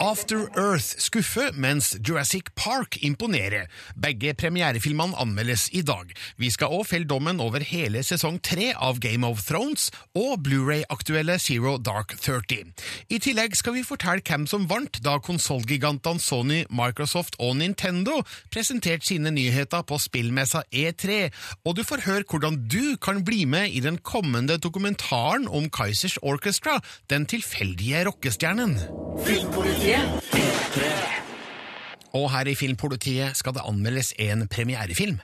After Earth skuffer, mens Jurassic Park imponerer. Begge premierefilmene anmeldes i dag. Vi skal òg felle dommen over hele sesong tre av Game of Thrones og Blu-ray-aktuelle Zero Dark 30. I tillegg skal vi fortelle hvem som vant da konsollgigantene Sony, Microsoft og Nintendo presenterte sine nyheter på spillmessa E3, og du får høre hvordan du kan bli med i den kommende dokumentaren om Kaizers Orchestra, den tilfeldige rockestjernen. Og her i Filmpolitiet skal det anmeldes en premierefilm.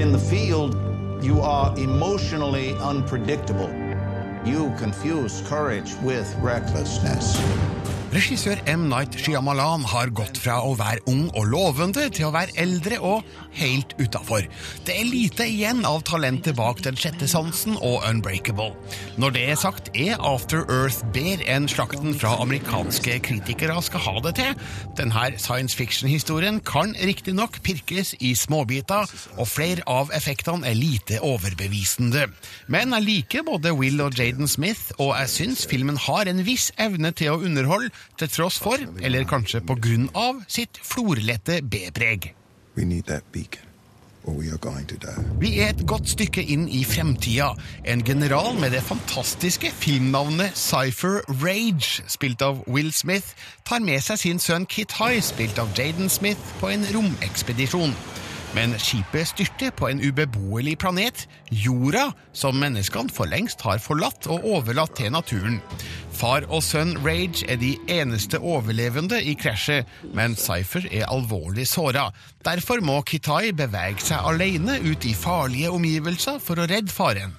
In the field, you are emotionally unpredictable. You confuse courage with recklessness. Regissør M. Night Shyamalan har gått fra å være ung og lovende til å være eldre og helt utafor. Det er lite igjen av talentet bak Den sjette sansen og Unbreakable. Når det er sagt, er After Earth bedre enn slakten fra amerikanske kritikere skal ha det til. Denne science fiction-historien kan riktignok pirkes i småbiter, og flere av effektene er lite overbevisende. Men jeg liker både Will og Jaden Smith, og jeg syns filmen har en viss evne til å underholde, til tross for, eller kanskje på grunn av, sitt florlette B-preg. Vi er et godt stykke inn i fremtida. En general med det fantastiske filmnavnet Cypher Rage, spilt av Will Smith, tar med seg sin sønn Kit High, spilt av Jaden Smith, på en romekspedisjon. Men skipet styrter på en ubeboelig planet, jorda, som menneskene for lengst har forlatt og overlatt til naturen. Far og sønn Rage er de eneste overlevende i krasjet, men Cypher er alvorlig såra. Derfor må Kitai bevege seg alene ut i farlige omgivelser for å redde faren.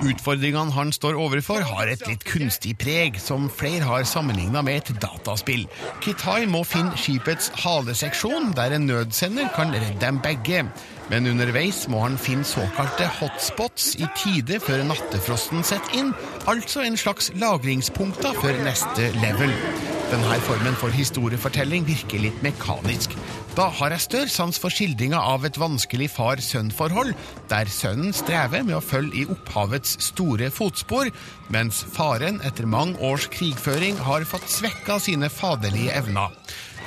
Utfordringene han står overfor, har et litt kunstig preg, som flere har sammenligna med et dataspill. Kitai må finne skipets haleseksjon, der en nødsender kan redde dem begge. Men underveis må han finne såkalte hotspots i tide før nattefrosten setter inn, altså en slags lagringspunkter før neste level. Denne formen for historiefortelling virker litt mekanisk. Da har jeg større sans for skildringa av et vanskelig far-sønn-forhold, der sønnen strever med å følge i opphavets store fotspor, mens faren etter mange års krigføring har fått svekka sine faderlige evner.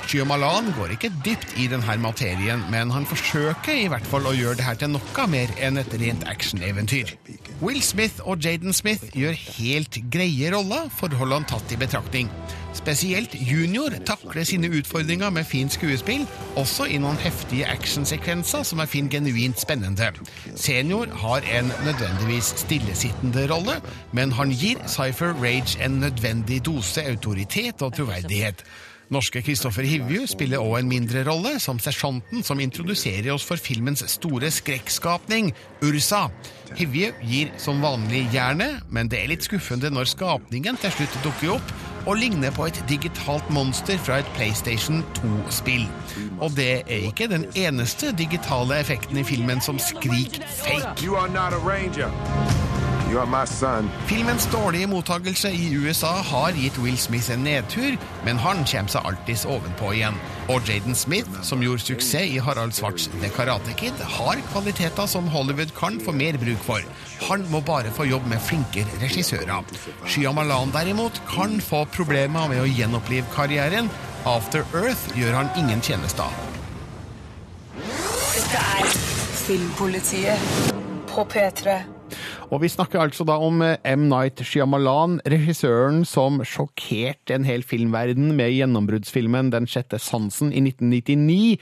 Shyamalan går ikke dypt i denne materien, men han forsøker i hvert fall å gjøre det her til noe mer enn et rent actioneventyr. Will Smith og Jaden Smith gjør helt greie roller, forholdene tatt i betraktning. Spesielt junior takler sine utfordringer med fint skuespill, også i noen heftige actionsekvenser som jeg finner genuint spennende. Senior har en nødvendigvis stillesittende rolle, men han gir Cypher Rage en nødvendig dose autoritet og troverdighet. Norske Kristoffer Hivju spiller også en mindre rolle, som sersjanten som introduserer oss for filmens store skrekkskapning, Ursa. Hivju gir som vanlig jernet, men det er litt skuffende når skapningen til slutt dukker opp og ligner på et digitalt monster fra et PlayStation 2-spill. Og det er ikke den eneste digitale effekten i filmen som skriker fake. You are not a ranger. You are my son. Filmens dårlige mottagelse i USA har gitt Will Smith en nedtur, men han kommer seg alltids ovenpå igjen. Og Jaden Smith, som gjorde suksess i Harald Svarts The Karate Kid, har kvaliteter som Hollywood kan få mer bruk for. Han må bare få jobb med flinkere regissører. Shyamalan derimot kan få problemer med å gjenopplive karrieren. After Earth gjør han ingen tjenester. Dette er Filmpolitiet på P3. Og vi snakker altså da om eh, M. Night Shyamalan, regissøren som sjokkerte en hel filmverden med gjennombruddsfilmen Den sjette sansen i 1999,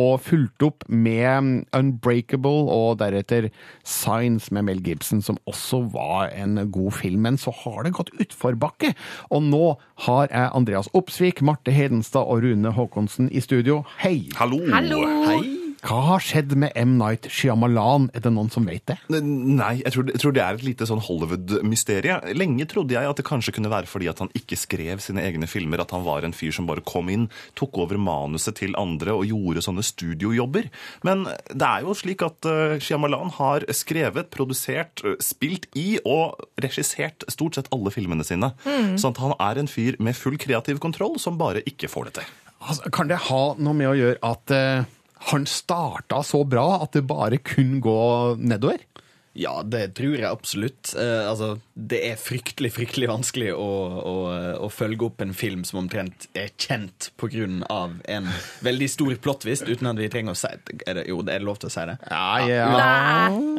og fulgte opp med Unbreakable og deretter Signs med Mel Gibson, som også var en god film. Men så har det gått utforbakke, og nå har jeg Andreas Opsvik, Marte Hedenstad og Rune Haakonsen i studio. Hei! Hallo! Hallo! Hei! Hva har skjedd med M. Night Shyamalan? Er det noen som vet det? Nei, jeg tror, jeg tror det er et lite sånn Hollywood-mysterie. Lenge trodde jeg at det kanskje kunne være fordi at han ikke skrev sine egne filmer, at han var en fyr som bare kom inn, tok over manuset til andre og gjorde sånne studiojobber. Men det er jo slik at uh, Shyamalan har skrevet, produsert, uh, spilt i og regissert stort sett alle filmene sine. Sånn at han er en fyr med full kreativ kontroll som bare ikke får det til. Altså, kan det ha noe med å gjøre at eh, han starta så bra at det bare kunne gå nedover? Ja, det tror jeg absolutt. Eh, altså, det er fryktelig fryktelig vanskelig å, å, å følge opp en film som omtrent er kjent pga. en veldig stor plottvist, uten at vi trenger å si er det, Jo, det er lov til å si det? Ja, ja.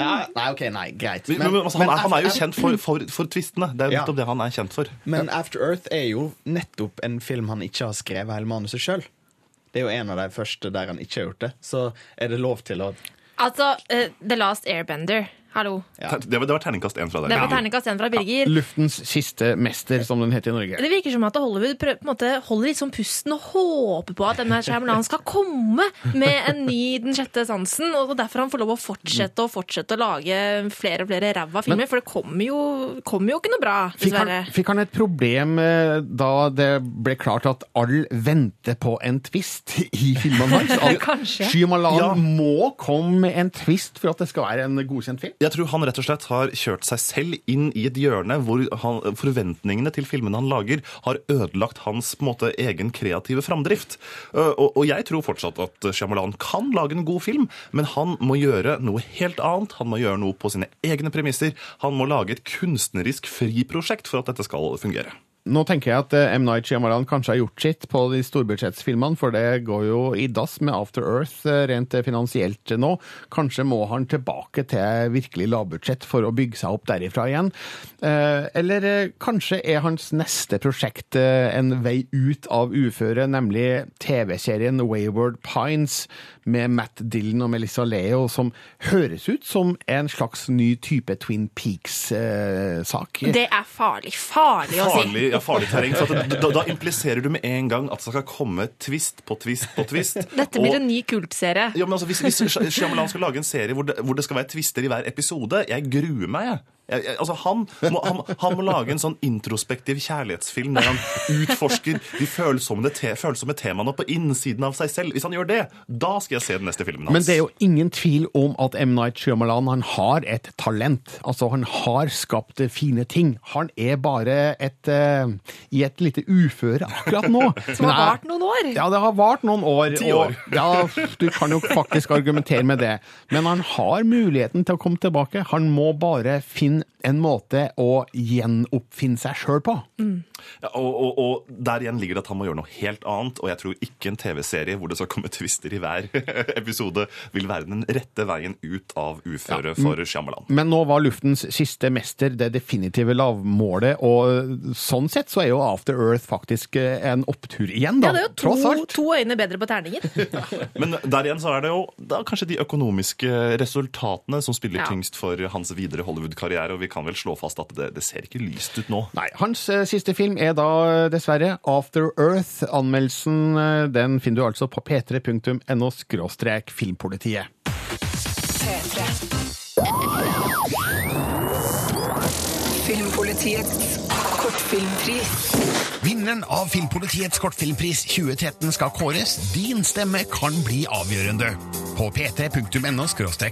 Ja, nei, ok, nei, greit. Men, men, altså, han, er, han er jo kjent for, for, for tvistene. Det er jo Ja. nettopp det han er kjent for. Men After Earth er jo nettopp en film han ikke har skrevet hele manuset sjøl. Det er jo en av de første der han ikke har gjort det. Så er det lov til å Altså, uh, The Last Airbender. Hallo. Ja. Det, var, det var terningkast én fra deg. Det var terningkast én fra Birger. Luftens siste mester, som den heter i Norge. Det virker som at Hollywood prøv, på en måte holder litt sånn pusten og håper på at M. Shyamalan skal komme med en ny Den sjette sansen. Og derfor han får lov å fortsette og fortsette å lage flere og flere ræva filmer. For det kommer jo, kommer jo ikke noe bra, Fikk han, fikk han et problem eh, da det ble klart at all venter på en twist i filmene hans? Kanskje. Shyamalan Ja. må komme med en twist for at det skal være en godkjent film? Jeg tror han rett og slett har kjørt seg selv inn i et hjørne hvor han, forventningene til filmene han lager, har ødelagt hans på måte, egen kreative framdrift. Uh, Og, og jeg tror fortsatt at Shyamalan kan lage en god film, men han må gjøre noe helt annet. Han må gjøre noe på sine egne premisser. Han må lage et kunstnerisk friprosjekt for at dette skal fungere. Nå tenker jeg at eh, M. Night Shyamalan kanskje har gjort sitt på de storbudsjettsfilmene, for det går jo i dass med After Earth eh, rent finansielt nå. Kanskje må han tilbake til virkelig lavbudsjett for å bygge seg opp derifra igjen. Eh, Eller eh, kanskje er hans neste prosjekt eh, en vei ut av uføre, nemlig TV-serien Wayward Pines med Matt Dillon og Melissa Leo, som høres ut som en slags ny type Twin Peaks-sak. Det er farlig. Farlig å si. Farlig, ja, farlig terreng. For da, da impliserer du med en gang at det skal komme twist på twist på twist. Dette blir Og- en ny kultserie. Ja, men altså, Hvis, hvis Shyamalan skal lage en serie hvor det, hvor det skal være twister i hver episode Jeg gruer meg, jeg. Jeg, jeg altså, han, må, han, han må lage en sånn introspektiv kjærlighetsfilm der han utforsker de følsomme, te, følsomme temaene på innsiden av seg selv. Hvis han gjør det, da skal jeg se den neste filmen hans. Men det er jo ingen tvil om at M. Night Shyamalan han har et talent. Altså, han har skapt fine ting. Han er bare et, uh, i et lite uføre akkurat nå. Som har vart noen år. Ja, det har vart noen år. Ti år. Og, ja, du kan jo faktisk argumentere med det. Men han har muligheten til å komme tilbake. Han må bare finne Men en måte å gjenoppfinne seg sjøl på. Ja, og, og, og der igjen ligger det at han må gjøre noe helt annet, og jeg tror ikke en TV-serie hvor det skal komme twister i hver episode, vil være den rette veien ut av uføre for Shyamalan. Men nå var luftens siste mester det definitive lavmålet, og sånn sett så er jo After Earth faktisk eh, en opptur igjen, da. Ja, det er jo tross to, alt. to øyne bedre på terninger. Men der igjen så er det jo da kanskje de økonomiske resultatene som spiller Ja. tyngst for hans videre Hollywood-karriere, og vi kan vel slå fast at det, det ser ikke lyst ut nå. Nei, hans eh, siste film er da eh, dessverre After Earth. Anmeldelsen eh, den finner du altså på p3.no skråstrek filmpolitiet. Filmpolitiets kortfilmpris. Vinneren av Filmpolitiets kortfilmpris 2013 skal kåres. Din stemme kan bli avgjørende. På p3.no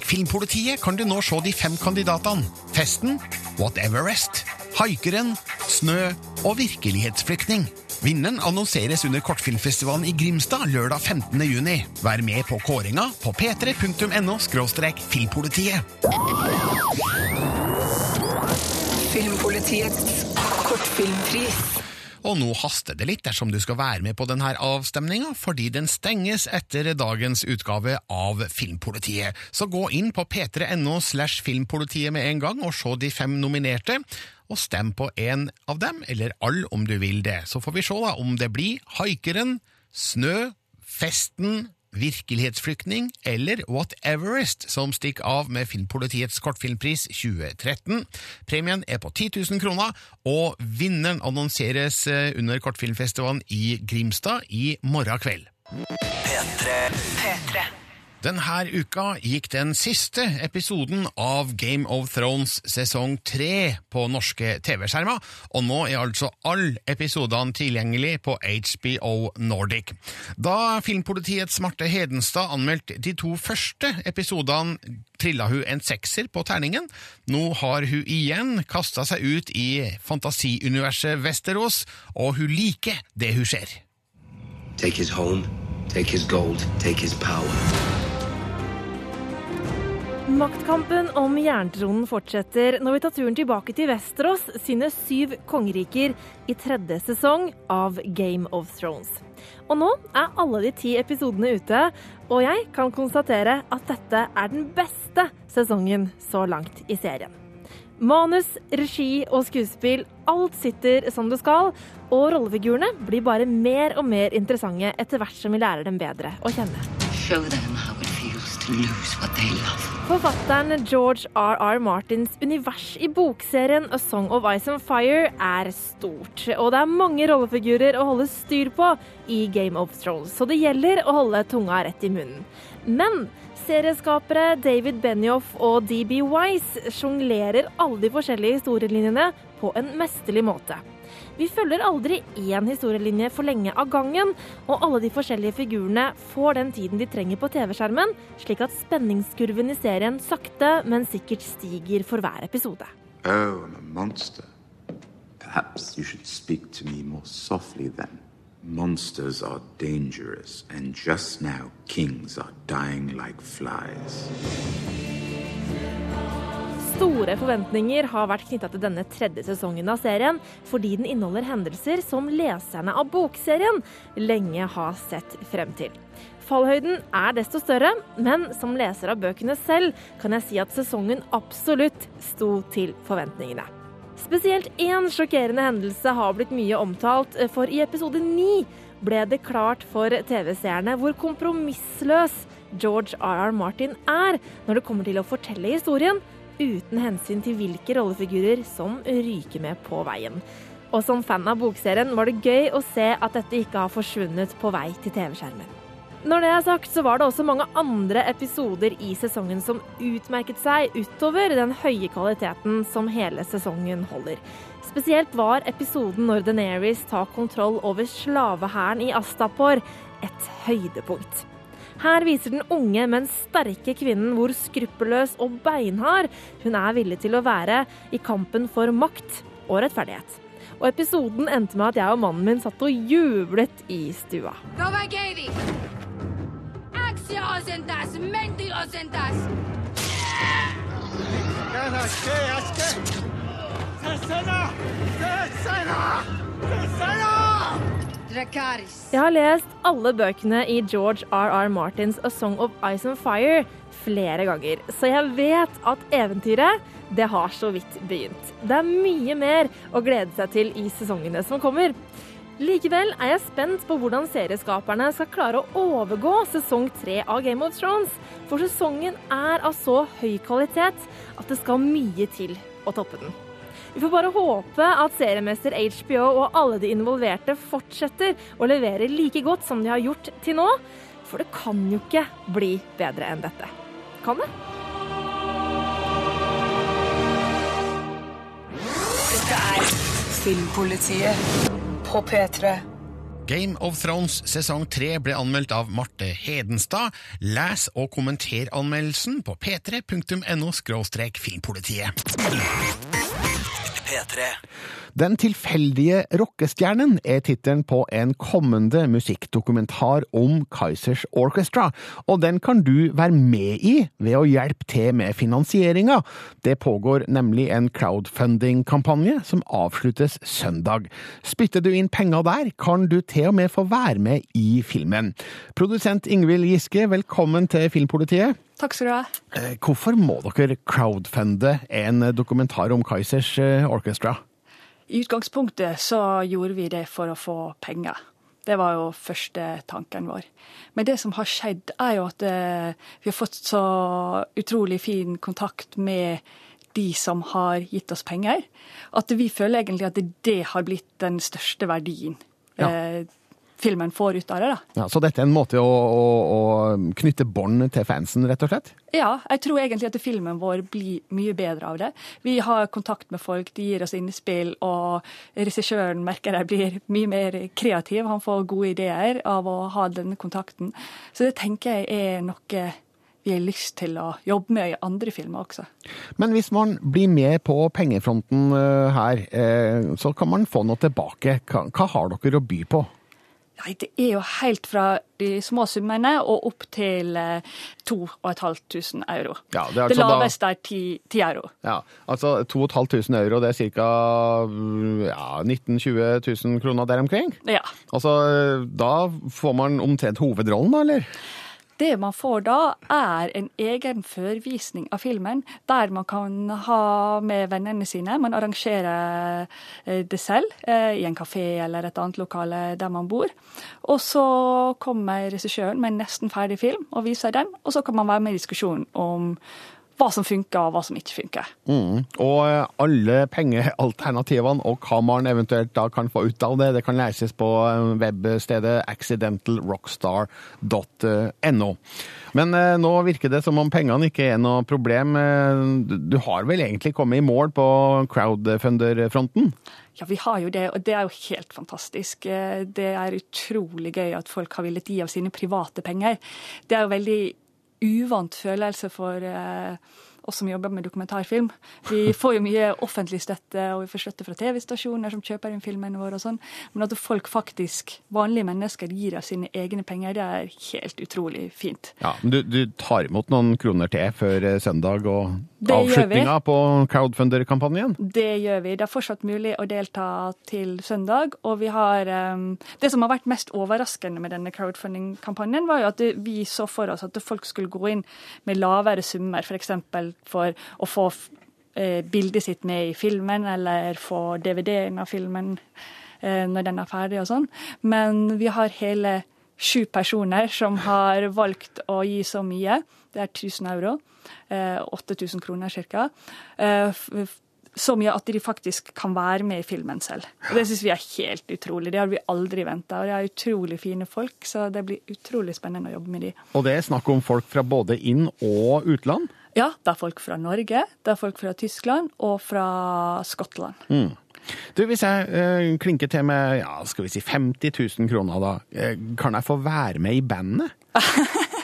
filmpolitiet kan du nå se de fem kandidatene. Festen, What Everest, Haikeren, Snø og Virkelighetsflyktning. Vinneren annonseres under Kortfilmfestivalen i Grimstad lørdag 15. juni. Vær med på kåringa på p3.no filmpolitiet. Filmpolitiets kortfilmpris. Og nå haster det litt dersom du skal være med på denne avstemninga, fordi den stenges etter dagens utgave av Filmpolitiet. Så gå inn på p3.no slash filmpolitiet med en gang og se de fem nominerte, og stem på en av dem, eller all om du vil det. Så får vi se da om det blir Haikeren, Snø, Festen, Virkelighetsflyktning eller What Everest som stikker av med Filmpolitiets kortfilmpris 2013. Premien er på 10 000 kroner, og vinneren annonseres eh, under kortfilmfestivalen i Grimstad i morgen kveld. P3. Denne uka gikk den siste episoden av Game of Thrones sesong 3 på norske TV-skjermer, og nå er altså alle episodene tilgjengelig på HBO Nordic. Da Filmpolitiets Marte Hedenstad anmeldte de to første episodene, trilla hun en sekser på terningen. Nå har hun igjen kasta seg ut i fantasiuniverset Westerås, og hun liker det hun ser. Take his home, take his gold, take his power. Maktkampen om jerntronen fortsetter når vi tar turen tilbake til Vesterås sine syv kongeriker i tredje sesong av Game of Thrones. Og nå er alle de ti episodene ute, og jeg kan konstatere at dette er den beste sesongen så langt i serien. Manus, regi og skuespill, alt sitter som det skal, og rollefigurene blir bare mer og mer interessante etter hvert som vi lærer dem bedre å kjenne. Show them how Forfatteren George R.R. Martins univers i bokserien A Song of Ice and Fire er stort, og det er mange rollefigurer å holde styr på i Game of Thrones, så det gjelder å holde tunga rett i munnen. Men serieskapere David Benioff og DB Wise sjonglerer alle de forskjellige historielinjene på en mesterlig måte. Vi følger aldri én historielinje for lenge av gangen, og alle de forskjellige figurene får den tiden de trenger på TV-skjermen, slik at spenningskurven i serien sakte, men sikkert stiger for hver episode. Oh, I'm a monster. Perhaps you should speak to me more softly then. Monsters are dangerous, and just now kings are dying like flies. Store forventninger har vært knytta til denne tredje sesongen av serien, fordi den inneholder hendelser som leserne av bokserien lenge har sett frem til. Fallhøyden er desto større, men som leser av bøkene selv kan jeg si at sesongen absolutt sto til forventningene. Spesielt én sjokkerende hendelse har blitt mye omtalt, for i episode ni ble det klart for TV-seerne hvor kompromissløs George R.R. Martin er når det kommer til å fortelle historien, uten hensyn til hvilke rollefigurer som ryker med på veien. Og som fan av bokserien var det gøy å se at dette ikke har forsvunnet på vei til TV-skjermen. Når det er sagt, så var det også mange andre episoder i sesongen som utmerket seg utover den høye kvaliteten som hele sesongen holder. Spesielt var episoden når Deneris tar kontroll over slavehæren i Astapor et høydepunkt. Her viser den unge, men sterke kvinnen hvor skruppelløs og beinhard hun er villig til å være i kampen for makt og rettferdighet. Og episoden endte med at jeg og mannen min satt og jublet i stua. Novagedi! Aksiosentas, mentiosentas! Dracaris. Jeg har lest alle bøkene i George R.R. Martins A Song of Ice and Fire flere ganger, så jeg vet at eventyret det har så vidt begynt. Det er mye mer å glede seg til i sesongene som kommer. Likevel er jeg spent på hvordan serieskaperne skal klare å overgå sesong tre av Game of Thrones, for sesongen er av så høy kvalitet at det skal mye til å toppe den. Vi får bare håpe at seriemester HBO og alle de involverte fortsetter å levere like godt som de har gjort til nå, for det kan jo ikke bli bedre enn dette. Kan det? Dette er Filmpolitiet på P3. Game of Thrones sesong 3 ble anmeldt av Marte Hedenstad. Les og kommenter anmeldelsen på p3.no filmpolitiet. P3. Den tilfeldige rockestjernen er tittelen på en kommende musikkdokumentar om Kaizers Orchestra, og den kan du være med i ved å hjelpe til med finansieringa. Det pågår nemlig en crowdfunding-kampanje som avsluttes søndag. Spytter du inn penger der, kan du til og med få være med i filmen. Produsent Ingvild Giske, velkommen til Filmpolitiet. Takk skal du ha. Eh, Hvorfor må dere crowdfunde en dokumentar om Kaizers eh, Orchestra? I utgangspunktet så gjorde vi det for å få penger. Det var jo første tanken vår. Men det som har skjedd, er jo at eh, vi har fått så utrolig fin kontakt med de som har gitt oss penger, at vi føler egentlig at det har blitt den største verdien Ja. Filmen får ut av det. da. Ja, så dette er en måte å, å, å knytte bånd til fansen, rett og slett? Ja, jeg tror egentlig at filmen vår blir mye bedre av det. Vi har kontakt med folk, de gir oss innspill, og regissøren merker jeg blir mye mer kreativ. Han får gode ideer av å ha denne kontakten. Så det tenker jeg er noe vi har lyst til å jobbe med i andre filmer også. Men hvis man blir med på pengefronten eh, her, eh, så kan man få noe tilbake. Hva har dere å by på? Nei, det er jo helt fra de små summene og opp til eh, 2500 euro. Ja, det det altså da- laveste er 10, 10 euro. Ja, altså 2500 euro, det er ca. Ja, 19 000-20 000 kroner der omkring? Ja. Altså, da får man omtrent hovedrollen, da, eller? Det man får da, er en egen førvisning av filmen, der man kan ha med vennene sine. Man arrangerer eh, det selv eh, i en kafé eller et annet lokale der man bor. Og så kommer regissøren med en nesten ferdig film og viser den, og så kan man være med i diskusjonen om hva som funker og hva som ikke funker. Mm. Og eh, alle pengealternativene og hva man eventuelt da kan få ut av det, det kan leses på eh, webstedet accidentalrockstar.no. Men eh, nå virker det som om pengene ikke er noe problem. Eh, du- har vel egentlig kommet i mål på crowdfunder-fronten? Ja, vi har jo det, og det er jo helt fantastisk. Eh, Det er utrolig gøy at folk har villet gi av sine private penger. Det er jo veldig uvant følelse for eh, oss som jobber med dokumentarfilm. Vi får jo mye offentlig støtte, og vi får støtte fra TV-stasjoner som kjøper inn filmene våre og sånn. Men at folk faktisk, vanlige mennesker, gir av sine egne penger, det er helt utrolig fint. Ja, men du, du tar imot noen kroner til før eh, søndag og Det avslutninga på crowdfunder-kampanjen? Det gjør vi. Det er fortsatt mulig å delta til søndag. Og vi har um, Det som har vært mest overraskende med denne crowdfunding-kampanjen, var jo at vi så for oss at folk skulle gå inn med lavere summer, f.eks. For, for å få eh, bildet sitt med i filmen, eller få DVD-en av filmen eh, når den er ferdig og sånn. Men vi har hele sju personer som har valgt å gi så mye. Det er 1000 euro. Eh, 8000 kroner ca. Eh, så mye at de faktisk kan være med i filmen selv. Og Det syns vi er helt utrolig. Det har vi aldri venta. Og de er utrolig fine folk, så det blir utrolig spennende å jobbe med de. Og det er snakk om folk fra både inn- og utland? Ja, det er folk fra Norge, det er folk fra Tyskland og fra Skottland. Mm. Du, Hvis jeg eh, klinker til med ja, skal vi si 50 000 kroner, da, eh, kan jeg få være med i bandet?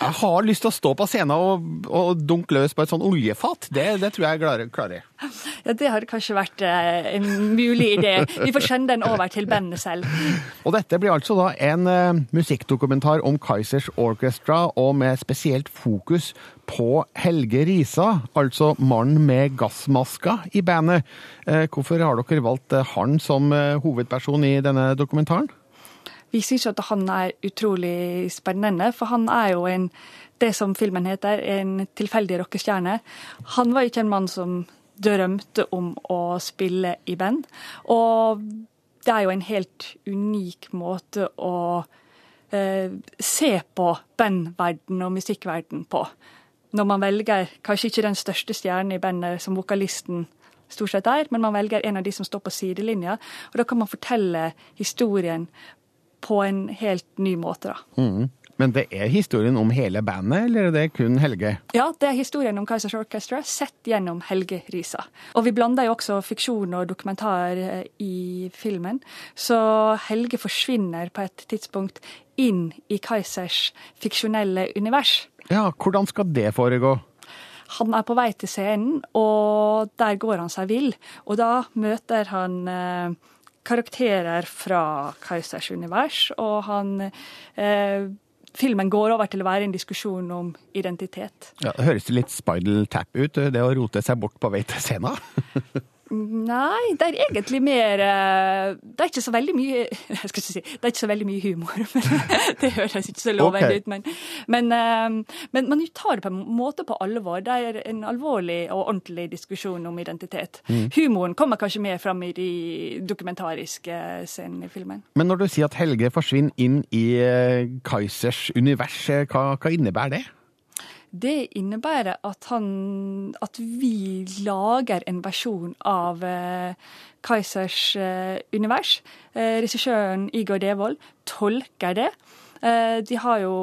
Jeg har lyst til å stå på scenen og, og dunke løs på et sånn oljefat. Det, det tror jeg jeg klarer. Ja, Det har kanskje vært eh, en mulig idé. Vi får sende den over til bandet selv. Og dette blir altså da en eh, musikkdokumentar om Kaizers Orchestra, og med spesielt fokus på Helge Risa, altså mannen med gassmaska i bandet. Eh, hvorfor har dere valgt eh, han som eh, hovedperson i denne dokumentaren? Vi syns at han er utrolig spennende, for han er jo en det som filmen heter, en tilfeldig rockestjerne. Han var ikke en mann som drømte om å spille i band. Og det er jo en helt unik måte å eh, se på bandverden og musikkverden på. Når man velger kanskje ikke den største stjernen i bandet som vokalisten stort sett er, men man velger en av de som står på sidelinja. Og da kan man fortelle historien på en helt ny måte, da. Mm. Men det er historien om hele bandet, eller er det kun Helge? Ja, det er historien om Kaizers Orchestra sett gjennom Helge Risa. Og vi blander jo også fiksjon og dokumentar eh, i filmen. Så Helge forsvinner på et tidspunkt inn i Kaizers fiksjonelle univers. Ja, hvordan skal det foregå? Han er på vei til scenen, og der går han seg vill. Og da møter han eh, karakterer fra Kaisers univers, og han eh, Filmen går over til å være en diskusjon om identitet. Ja, det høres litt Spidal Tap ut, det å rote seg bort på vei til scenen. Nei, det er egentlig mer eh, Det er ikke så veldig mye jeg skal ikke si, Det er ikke så veldig mye humor. Men det høres ikke så lovende okay. ut. Men, men, eh, men man tar det på en måte på alvor. Det er en alvorlig og ordentlig diskusjon om identitet. Mm. Humoren kommer kanskje mer fram i de dokumentariske scenene i filmen. Men når du sier at Helge forsvinner inn i Kaisers Kaizers univers, eh, hva, hva innebærer det? Det innebærer at, han, at vi lager en versjon av eh, Kaizers eh, univers. Eh, Regissøren Igor Devold tolker det. Eh, de har jo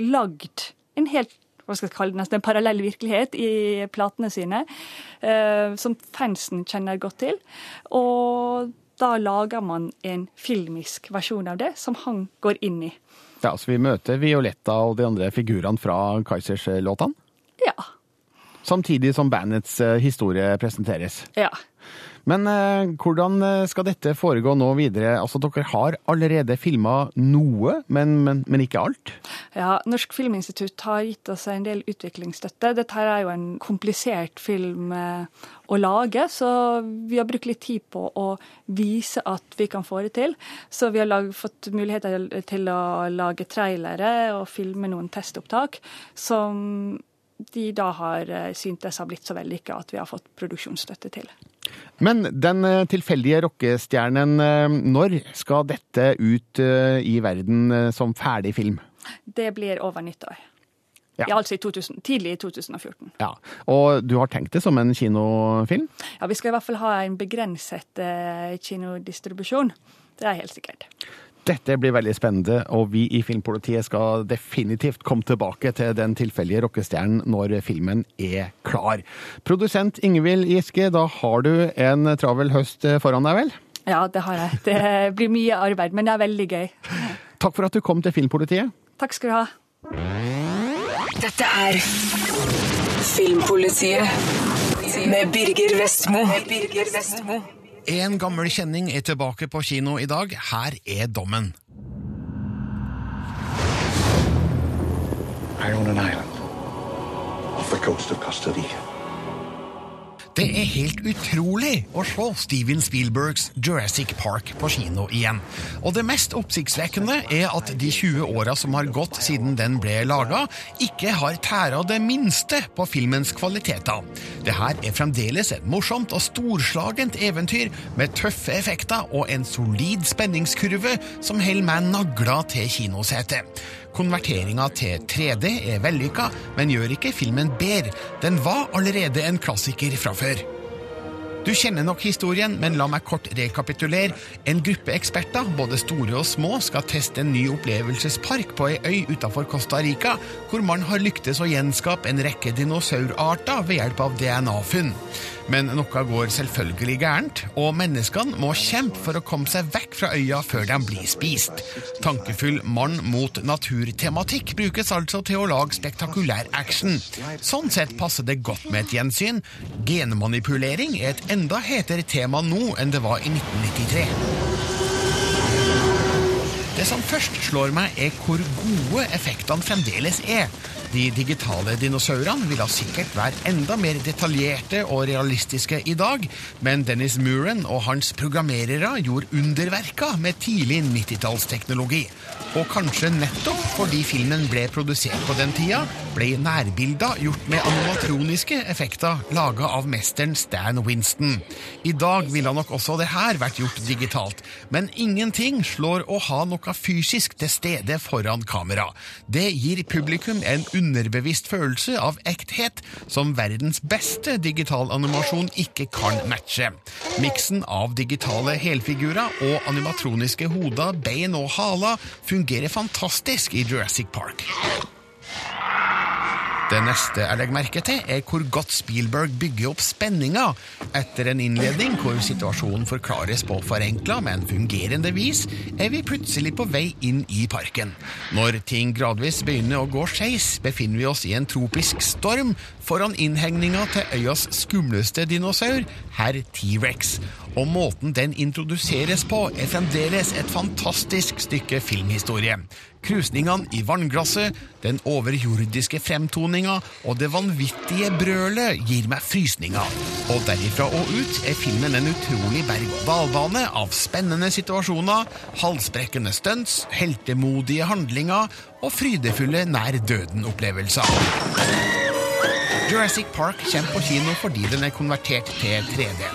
lagd en helt hva skal jeg kalle det, nesten en parallell virkelighet i platene sine, eh, som fansen kjenner godt til. Og da lager man en filmisk versjon av det, som han går inn i. Ja, så vi møter Violetta og de andre figurene fra Kaizers-låtene? Ja. Samtidig som bandets eh, historie presenteres. Ja. Men eh, hvordan eh, skal dette foregå nå videre? Altså, Dere har allerede filma noe, men, men, men ikke alt? Ja, Norsk Filminstitutt har gitt oss en del utviklingsstøtte. Dette her er jo en komplisert film eh, å lage, så vi har brukt litt tid på å vise at vi kan få det til. Så vi har lag, fått muligheter til å lage trailere og filme noen testopptak som de da har eh, syntes har blitt så vellykka at vi har fått produksjonsstøtte til. Men den eh, tilfeldige rockestjernen, eh, når skal dette ut i verden som ferdig film? Det blir over nyttår. Ja. Ja, altså i 2000, tidlig i 2014. Ja, Og du har tenkt det som en kinofilm? Ja, Vi skal i hvert fall ha en begrenset eh, kinodistribusjon. Det er helt sikkert. Dette blir veldig spennende, og vi i Filmpolitiet skal definitivt komme tilbake til den tilfeldige rockestjernen når filmen er klar. Produsent Ingvild Giske, da har du en travel høst foran deg, vel? Ja, det har jeg. Det blir mye arbeid, men det er veldig gøy. Takk for at du kom til Filmpolitiet. Takk skal du ha. Dette er Filmpolitiet med Birger Vestmo. Birger Vestmo. En gammel kjenning er tilbake på kino i dag. Her er dommen. I own an island off the coast of Costa Rica. Det er helt utrolig å se Steven Spielbergs Jurassic Park på kino igjen. Og det mest oppsiktsvekkende er at de 20 åra som har gått siden den ble laga, ikke har tæra det minste på filmens kvaliteter. Det her er fremdeles et morsomt og storslagent eventyr med tøffe effekter og en solid spenningskurve som holder meg nagla til kinosetet. Konverteringa til 3D er vellykka, men gjør ikke filmen bedre. Den var allerede en klassiker fra før. Du kjenner nok historien, men la meg kort rekapitulere. En gruppe eksperter, både store og små, skal teste en ny opplevelsespark på ei øy utenfor Costa Rica, hvor man har lyktes å gjenskape en rekke dinosaurarter ved hjelp av DNA-funn. Men noe går selvfølgelig gærent, og menneskene må kjempe for å komme seg vekk fra øya før de blir spist. Tankefull mann mot natur-tematikk brukes altså til å lage spektakulær action. Sånn sett passer det godt med et gjensyn. Genmanipulering er et enda hetere tema nå enn det var i 1993. Det som først slår meg, er hvor gode effektene fremdeles er. De digitale dinosaurene ville sikkert være enda mer detaljerte og realistiske i dag, men Dennis Muren og hans programmerere gjorde underverka med tidlig 90-tallsteknologi. Og kanskje nettopp fordi filmen ble produsert på den tida, ble nærbilder gjort med animatroniske effekter laga av mesteren Stan Winston. I dag ville nok også det her vært gjort digitalt, men ingenting slår å ha noe fysisk til stede foran kamera. Det gir publikum en underbevisst følelse av ekthet som verdens beste digital animasjon ikke kan matche. Miksen av digitale helfigurer og animatroniske hoder, bein og haler fungerer fantastisk i Jurassic Park. Det neste jeg legger merke til, er hvor godt Spielberg bygger opp spenninga. Etter en innledning hvor situasjonen forklares på forenkla, men fungerende vis, er vi plutselig på vei inn i parken. Når ting gradvis begynner å gå skeis, befinner vi oss i en tropisk storm foran innhegninga til øyas skumleste dinosaur, herr T-rex. Og måten den introduseres på, er fremdeles et fantastisk stykke filmhistorie. Krusningene i vannglasset, den overjordiske fremtoninga og det vanvittige brølet gir meg frysninger. Og derifra og ut er filmen en utrolig berg-og-dal-bane av spennende situasjoner, halsbrekkende stunts, heltemodige handlinger og frydefulle nær døden-opplevelser. Jurassic Park kommer på kino fordi den er konvertert til 3D.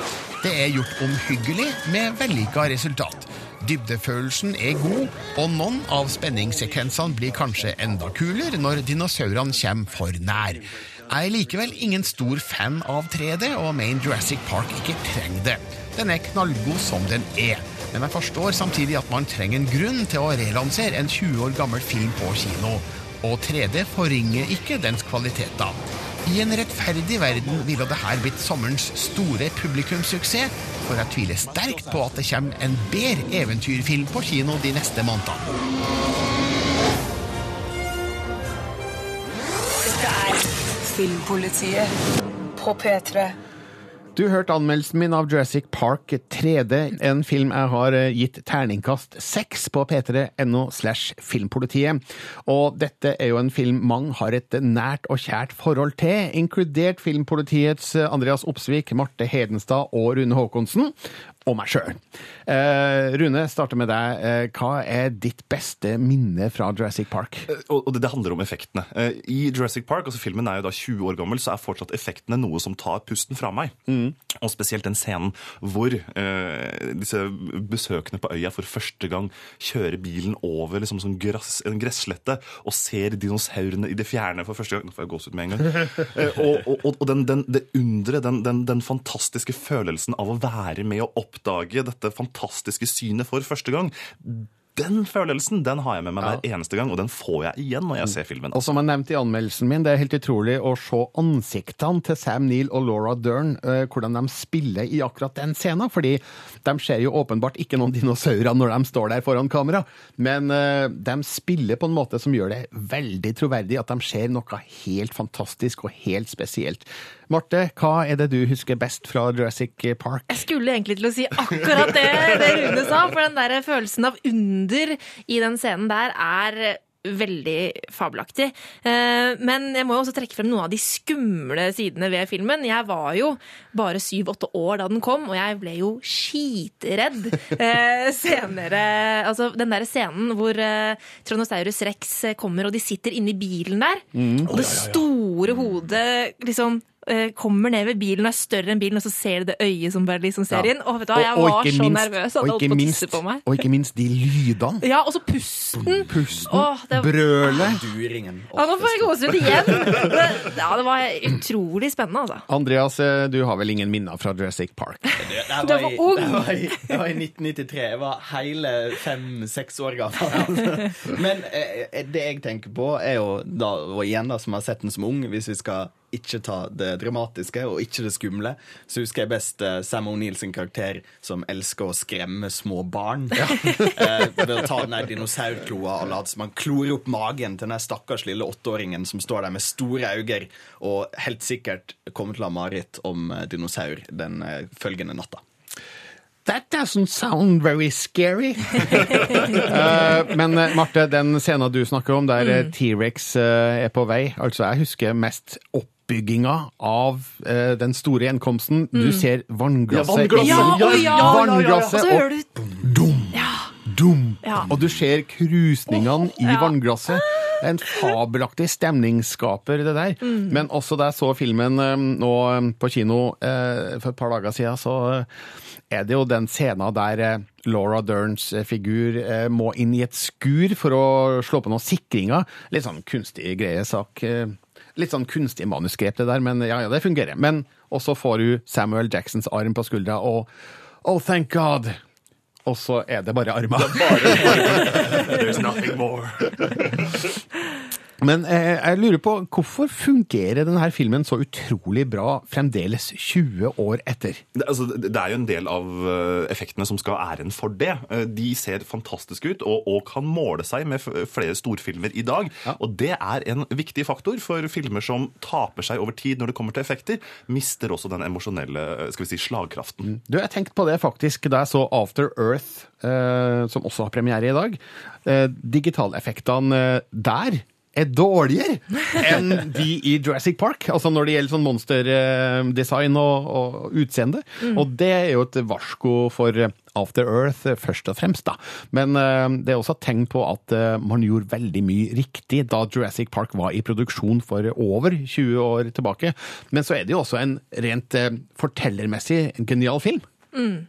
Det er gjort omhyggelig med vellykka resultat. Dybdefølelsen er god, og noen av spenningssekvensene blir kanskje enda kulere når dinosaurene kommer for nær. Jeg er likevel ingen stor fan av 3D, og mener Jurassic Park ikke trenger det. Den er knallgod som den er, men jeg forstår samtidig at man trenger en grunn til å relansere en 20 år gammel film på kino. Og 3D forringer ikke dens kvaliteter. I en rettferdig verden ville det her blitt sommerens store publikumssuksess, for jeg tviler sterkt på at det kommer en bedre eventyrfilm på kino de neste månedene. Dette er Filmpolitiet på P3. Du hørte anmeldelsen min av Jurassic Park 3D, en film jeg har eh, gitt terningkast seks på p3.no slash filmpolitiet. Og dette er jo en film mange har et nært og kjært forhold til, inkludert Filmpolitiets eh, Andreas Opsvik, Marte Hedenstad og Rune Haakonsen. Og meg sjøl. Eh, Rune, starter med deg. Eh, hva er ditt beste minne fra Jurassic Park? Og og det, det handler om effektene. Eh, I Jurassic Park, altså filmen er jo da 20 år gammel, så er fortsatt effektene noe som tar pusten fra meg. Og spesielt den scenen hvor eh, disse besøkende på øya for første gang kjører bilen over liksom sånn grass, en gresslette og ser dinosaurene i det fjerne for første gang. Nå får jeg gåsehud med en gang. Eh, og og, og, den, den, det underet, den, den, fantastiske følelsen av å være med og oppdage dette fantastiske synet for første gang. Den følelsen den har jeg med meg hver eneste gang, og den får jeg igjen når jeg ser filmen. Og som jeg nevnte i anmeldelsen min, det er helt utrolig å se ansiktene til Sam Neill og Laura Dern, eh, hvordan de spiller i akkurat den scenen. Fordi de ser jo åpenbart ikke noen dinosaurer når de står der foran kamera, men eh, de spiller på en måte som gjør det veldig troverdig at de ser noe helt fantastisk og helt spesielt. Marte, hva er det du husker best fra Jurassic Park? Jeg skulle egentlig til å si akkurat det, det Rune sa, for den der følelsen av under i den scenen der er veldig fabelaktig. Eh, Men jeg må jo også trekke frem noen av de skumle sidene ved filmen. Jeg var jo bare syv-åtte år da den kom, og jeg ble jo skitredd eh, senere. Altså den der scenen hvor Tronosaurus Tyrannosaurus rex kommer, og de sitter inni bilen der, Mm. og det store hodet liksom eh, kommer ned ved bilen og er større enn bilen, og så ser du det øyet som bare liksom ser Ja. inn. Og vet du hva, jeg Og- og var ikke så nervøs at og holdt ikke på å tisse på meg. Og ikke minst de lydene. Ja, og så pusten. Pusten, Åh, det- brølet. Duringen. Ja, nå får jeg gåsehud igjen! Det, ja, det var utrolig spennende, altså. Andreas, eh, du har vel ingen minner fra Jurassic Park? Det, var var ung. det, var i, det var i 1993. Jeg var hele fem-seks år gammel. Men eh, det jeg tenker på, er jo da, og igjen da, som har sett den som ung, hvis vi skal ikke ta det dramatiske og ikke det skumle, så husker jeg best eh, Sam O'Neill sin karakter som elsker å skremme små barn. eh, ved å ta den der dinosaurkloa og late som han klorer opp magen til den stakkars lille åtteåringen som står der med store øyne og helt sikkert kommer til å ha mareritt om eh, dinosaur den følgende natta. That doesn't sound very scary. uh, men Marte, den scenen du snakker om, der mm. T-rex uh, er på vei, altså jeg husker mest oppbygginga av eh, den store gjenkomsten. Du Mm. ser vannglasset. Ja, vannglasset. Ja, å, ja, ja, ja, ja. Vannglasset, Og så hører Dum, dum. Ja. Og du ser krusningene i ja. vannglasset. En fabelaktig stemningsskaper, det der. Mm. Men også da jeg så filmen eh, nå eh, på kino eh, for et par dager siden, så eh, er det jo den scenen der eh, Laura Derns eh, figur eh, må inn i et skur for å slå på noen sikringer. Litt sånn kunstig greie sak. eh, Litt sånn kunstig manusgrep, det der, men ja, ja, det fungerer. Men også får hun Samuel Jacksons arm på skuldra, og oh, thank God! Og så er det bare armer. There's nothing more. Men eh, jeg lurer på, hvorfor fungerer denne filmen så utrolig bra fremdeles 20 år etter? Det, altså, det er jo en del av eh, effektene som skal ha æren for det. Eh, De ser fantastiske ut og, og kan måle seg med flere storfilmer i dag. Og det er en viktig faktor for filmer som taper seg over tid når det kommer til effekter. Mister også den emosjonelle eh, skal vi si, slagkraften. Du, jeg tenkte på det faktisk da jeg så After Earth, eh, som også har premiere i dag. Eh, digitaleffektene der er dårligere enn de i Jurassic Park. Altså når det gjelder sånn monsterdesign og, og utseende. Mm. Og det er jo et varsko for eh, After Earth eh, først og fremst, da. Men uh, det er også et tegn på at uh, man gjorde veldig mye riktig da Jurassic Park var i produksjon for over 20 år tilbake. Men så er det jo også en rent uh, fortellermessig genial film. Mm.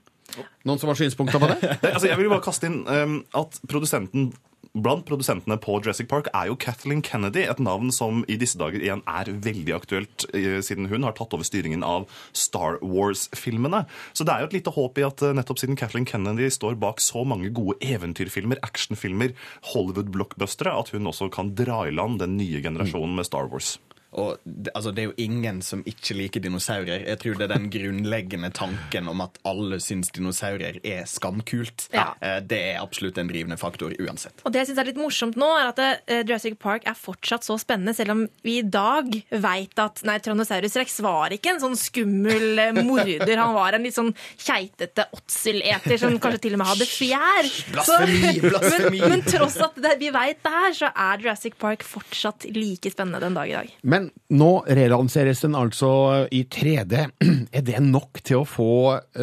Noen som har synspunkter på det? Altså, jeg vil bare kaste inn um, at produsenten Blant produsentene på Jurassic Park er jo Kathleen Kennedy, et navn som i disse dager igjen er veldig aktuelt, eh, siden hun har tatt over styringen av Star Wars-filmene. Så det er jo et lite håp i at eh, nettopp siden Kathleen Kennedy står bak så mange gode eventyrfilmer, actionfilmer, Hollywood-blockbustere, at hun også kan dra i land den nye generasjonen med Star Wars. Og det, altså, det er jo ingen som ikke liker dinosaurer. Jeg tror det er den grunnleggende tanken om at alle syns dinosaurer er skamkult. Ja. Eh, Det er absolutt en drivende faktor uansett. Og det jeg synes er litt morsomt nå, er at eh, Jurassic Park er fortsatt så spennende, selv om vi i dag veit at nei, Tyrannosaurus rex var ikke en sånn skummel eh, morder. Han var en litt sånn keitete åtseleter som kanskje til og med hadde fjær. Blasfemi, blasfemi. Men, men tross at det, vi veit det her, så er Jurassic Park fortsatt like spennende den dag i dag. Men nå relanseres den altså i 3D. Er det nok til å få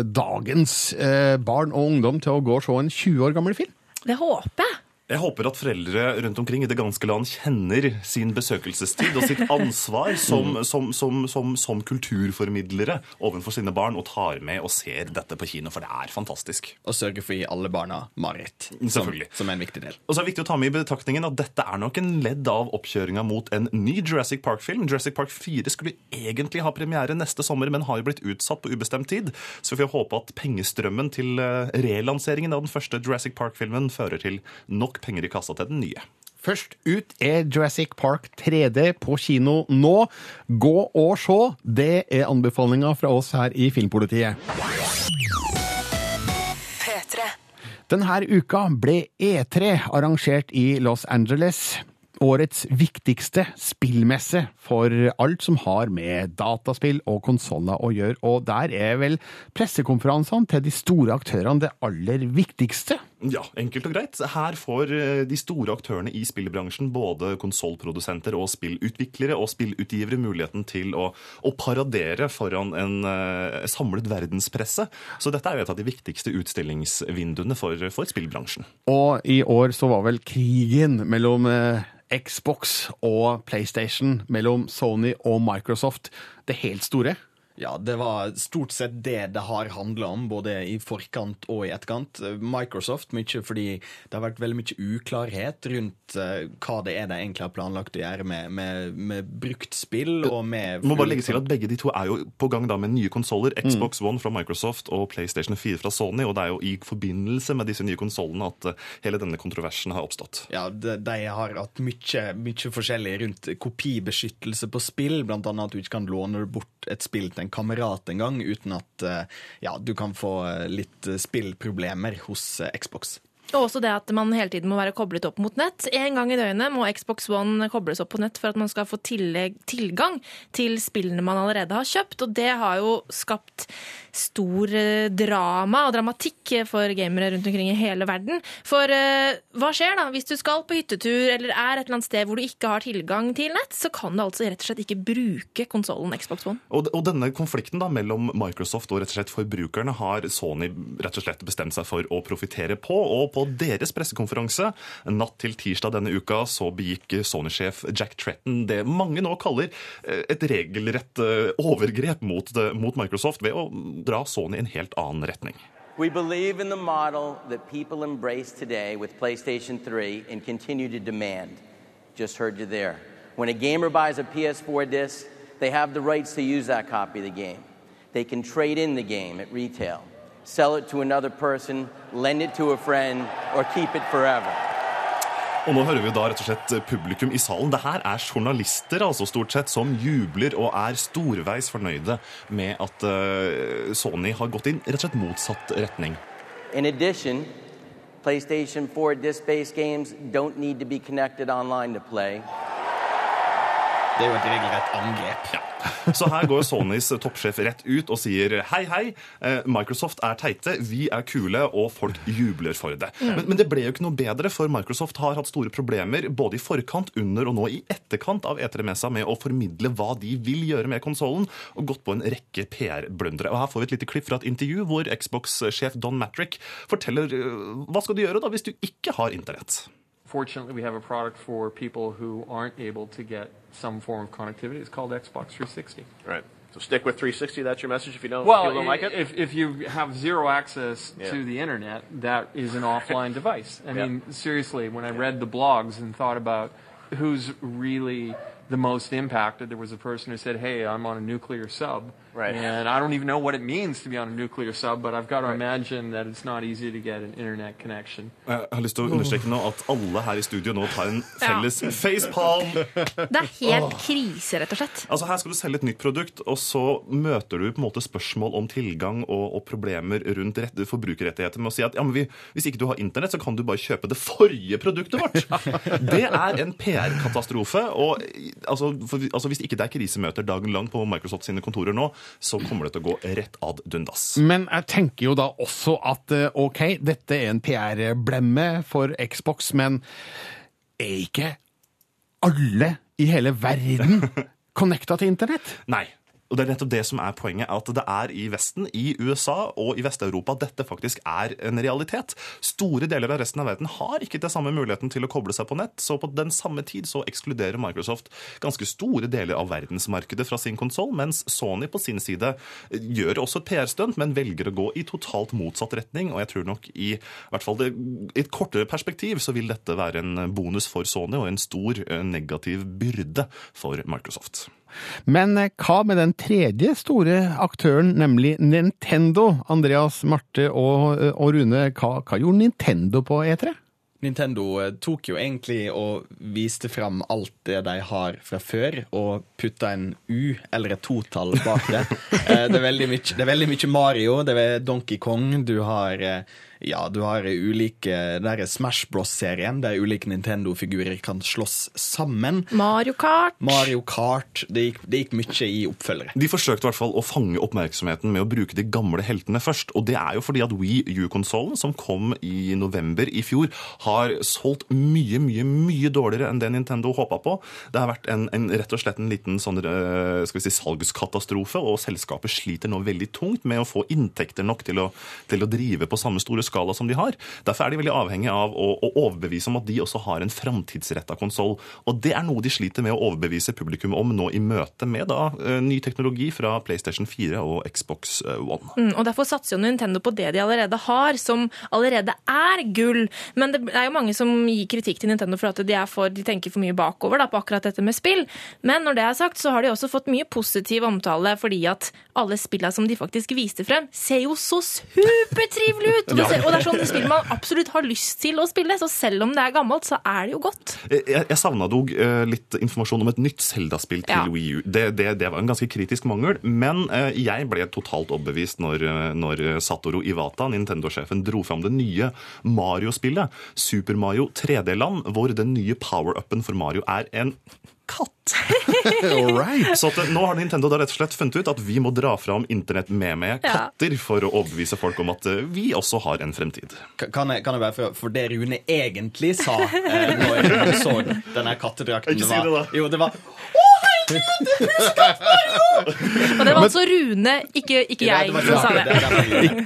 dagens eh, barn og ungdom til å gå og se en 20 år gammel film? Det håper jeg. Jeg håper at foreldre rundt omkring i det ganske land kjenner sin besøkelsestid og sitt ansvar som, som, som, som, som kulturformidlere overfor sine barn og tar med og ser dette på kino, for det er fantastisk. Og sørger for å gi alle barna mareritt, som, som er en viktig del. Og så er det viktig å ta med i betraktningen at dette er nok en ledd av oppkjøringa mot en ny Jurassic Park-film. Jurassic Park 4 skulle egentlig ha premiere neste sommer, men har jo blitt utsatt på ubestemt tid. Så vi får håpe at pengestrømmen til eh, relanseringen av den første Jurassic Park-filmen fører til nok penger i kassa til den nye. Først ut er Jurassic Park 3D på kino nå. Gå og se. Det er anbefalinga fra oss her i Filmpolitiet. P3. Denne uka ble E3 arrangert i Los Angeles. Årets viktigste spillmesse for alt som har med dataspill og konsoller å gjøre. Og der er vel pressekonferansene til de store aktørene det aller viktigste. Ja, enkelt og greit. Her får eh, de store aktørene i spillbransjen, både konsollprodusenter og spillutviklere og spillutgivere, muligheten til å, å paradere foran en uh, samlet verdenspresse. Så dette er jo et av de viktigste utstillingsvinduene for, for spillbransjen. Og i år så var vel krigen mellom uh Xbox og PlayStation, mellom Sony og Microsoft, det helt store. Ja, det var stort sett det det har handla om, både i forkant og i etterkant. Microsoft, mye fordi det har vært veldig mye uklarhet rundt eh, hva det er de egentlig har planlagt å gjøre med, med, med brukt spill og med Må bare legge til at Begge de to er jo på gang da med nye konsoller. Xbox One fra Microsoft og PlayStation 4 fra Sony. Og det er jo i forbindelse med disse nye konsollene at eh, hele denne kontroversen har oppstått. Ja, de, de har hatt mye, mye forskjellig rundt kopibeskyttelse på spill, annet at du ikke kan låne bort et spill til en kamerat engang uten at eh, ja, du kan få eh, litt eh, spillproblemer hos Xbox. Og også det at man hele tiden må være koblet opp mot nett. En gang i døgnet må Xbox One kobles opp på nett for at man skal få tillegg, tilgang til spillene man allerede har kjøpt. Og det har jo skapt stor eh, drama og dramatikk for gamere rundt omkring i hele verden. For uh, hva skjer da hvis du skal på hyttetur eller er et eller annet sted hvor du ikke har tilgang til nett, så kan du altså rett og slett ikke bruke konsollen Xbox One. Og, og denne konflikten da mellom Microsoft og rett og slett forbrukerne har Sony rett og slett bestemt seg for å profitere på. Og på deres pressekonferanse natt til tirsdag denne uka så begikk Sony-sjef Jack Tretton det mange nå kaller eh, et regelrett eh, overgrep mot, mot Microsoft ved å dra Sony i en helt annen retning. We believe in the model that people embrace today with PlayStation 3 and continue to demand. Just heard you there. When a gamer buys a PS4 disc, they have the rights to use that copy of the game. They can trade in the game at retail, sell it to another person, lend it to a friend, or keep it forever. Og nå hører vi da rett og slett publikum i salen. Det her er journalister altså stort sett som jubler og er storveis fornøyde med at uh, Sony har gått inn rett og slett motsatt retning. In addition, PlayStation 4 disc based games don't need to be connected online to play. Det er jo et regelrett angrep. Så her går Sonys toppsjef rett ut og sier hei, hei, eh, Microsoft er teite, vi er kule, og folk jubler for det. Men, men det ble jo ikke noe bedre, for Microsoft har hatt store problemer både i forkant, under og nå i etterkant av E3-messa med å formidle hva de vil gjøre med konsollen, og gått på en rekke PR-blundere. Og Her får vi et lite klipp fra et intervju hvor Xbox-sjef Don Matrick forteller eh, hva skal du gjøre da hvis du ikke har internett. Fortunately, we have a product for people who aren't able to get some form of connectivity. It's called Xbox 360. Right. So stick with 360. That's your message. If you don't, Well, if you don't like it. if, if you have zero access Yeah. to the internet, that is an offline device. I Yeah. mean, seriously, when I read the blogs and thought about who's really the most impacted. There was a person who said, "Hey, I'm on a nuclear sub." Right. And I don't even know what it means to be on a nuclear sub, but I've got to imagine that it's not easy to get an internet connection. Jeg har lyst til å understreke nå at alle her i studio nå tar en felles facepalm. Det er helt krise, rett og slett. Altså Her skal du selge et nytt produkt, og så møter du på en måte spørsmål om tilgang og, og problemer rundt rett, forbrukerrettigheter med å si at ja, men vi, hvis ikke du har internett, så kan du bare kjøpe det forrige produktet vårt. Det er en PR-katastrofe. og altså, for, altså Hvis ikke det er krisemøter dagen lang på Microsoft sine kontorer nå, så kommer det til å gå rett ad dundas. Men jeg tenker jo da også at eh, ok, dette er en PR-blemme for Xbox, men er ikke alle i hele verden connecta til internett? Nei. Og Det er nettopp det som er poenget, at det er i Vesten, i USA og i Vest-Europa dette faktisk er en realitet. Store deler av resten av verden har ikke den samme muligheten til å koble seg på nett, så på den samme tid så ekskluderer Microsoft ganske store deler av verdensmarkedet fra sin konsoll, mens Sony på sin side gjør også et PR-stunt, men velger å gå i totalt motsatt retning. Og jeg tror nok i, hvert fall det, i et kortere perspektiv så vil dette være en bonus for Sony og en stor eh, negativ byrde for Microsoft. Men eh, hva med den tredje store aktøren, nemlig Nintendo? Andreas, Marte og, eh, og Rune, hva, hva gjorde Nintendo på E E3? Nintendo eh, tok jo egentlig og viste fram alt det de har fra før, og putta en U eller et totall bak det. Det, er veldig mye, det er veldig mye Mario, det er Donkey Kong, du har ja, du har ulike Det er Smash Bros-serien, der ulike Nintendo-figurer kan slåss sammen. Mario Kart. Mario Kart. Det gikk, det gikk mye i oppfølgere. De forsøkte i hvert fall å fange oppmerksomheten med å bruke de gamle heltene først. Og det er jo fordi at Wii U-konsollen, som kom i november i fjor, har solgt mye, mye mye dårligere enn det Nintendo håpa på. Det har vært en, en, rett og slett en liten sånn, eh, skal vi si, salgskatastrofe, og selskapet sliter nå veldig tungt med å få inntekter nok til å, til å drive på samme store skala som de har. Derfor er de veldig avhengige av å, å overbevise om at de også har en framtidsretta konsoll. Og det er noe de sliter med å overbevise publikum om nå i møte med da, eh, ny teknologi fra PlayStation 4 og Xbox eh, One. Mm, og Derfor satser jo Nintendo på det de allerede har, som allerede er gull. Men det er jo mange som gir kritikk til Nintendo for at de, er for, de tenker for mye bakover da, på akkurat dette med spill. Men når det er sagt, så har de også fått mye positiv omtale fordi at alle spillene som de faktisk viste frem, ser jo så supertrivelige ut! Og det, ser, og det er sånn spill man absolutt har lyst til å spille, så selv om det er gammelt, så er det jo godt. Jeg, jeg savna dog eh, litt informasjon om et nytt Zelda-spill til Ja. Wii U. Det, det, det var en ganske kritisk mangel, men eh, jeg ble totalt overbevist når, eh, når Satoru Iwata, Nintendo-sjefen, dro fram det nye Mario-spillet, Super Mario 3D-land, hvor den nye power-upen for Mario er en katt. Så at, eh, nå har Nintendo da rett og slett funnet ut at vi må dra fram internett med med Ja. katter for å overbevise folk om at eh, vi også har en fremtid. Kan jeg, kan jeg bare, for, for det Rune egentlig sa eh, når jeg så denne kattedrakten Ikke si det, da. Jo, det var Og det var altså Rune, ikke, ikke jeg, som sa det.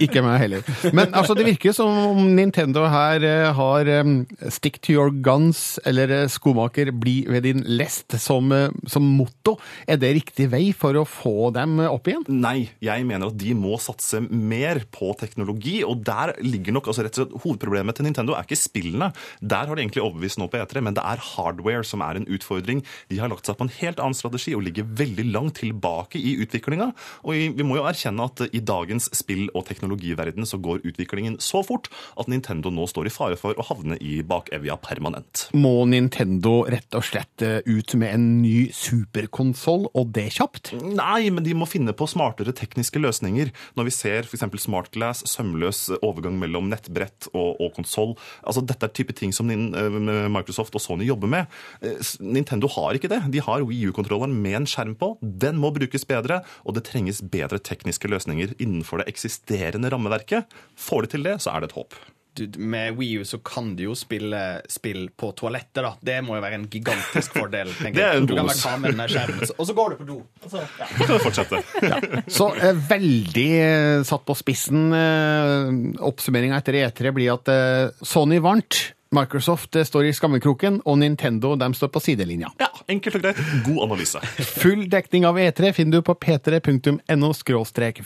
Ikke meg heller. Men altså, det virker som om Nintendo her eh, har eh, 'stick to your guns' eller eh, 'skomaker, bli ved din lest' som, som motto. Er det riktig vei for å få dem opp igjen? Nei, jeg mener at de må satse mer på teknologi, og der ligger nok altså rett og slett Hovedproblemet til Nintendo er ikke spillene. Der har de egentlig overbevist nå på E3, men det er hardware som er en utfordring. De har lagt seg på en helt annen strategi og ligger veldig langt tilbake i utviklinga. Og vi må jo erkjenne at i dagens spill- og teknologiverden så går utviklingen så fort at Nintendo nå står i fare for å havne i bakevja permanent. Må Nintendo rett og slett eh, ut med en ny superkonsoll, og det kjapt? Nei, men de må finne på smartere tekniske løsninger. Når vi ser f.eks. smartglass, sømløs overgang mellom nettbrett og, og konsoll. Altså, dette er type ting som eh, Microsoft og Sony jobber med. Eh, Nintendo har ikke det. De har Wii U-kontrolleren med en skjerm på. Den må brukes bedre, og det trenges bedre tekniske løsninger innenfor det eksisterende rammeverket. Får de til det, så er det et håp. du, Med Wii U så kan du jo spille spill på toalettet, da. Det må jo være en gigantisk fordel. Det er en Du kan bonus. med skjermen, og så går du på do. Og så, ja. Så vi. Så eh, veldig eh, satt på spissen. Eh, Oppsummeringa etter E3 blir at eh, Sony vant. Microsoft står i skammekroken, og Nintendo de står på sidelinja. Ja, Enkelt og greit. God analyse. Full dekning av E3 finner du på p3.no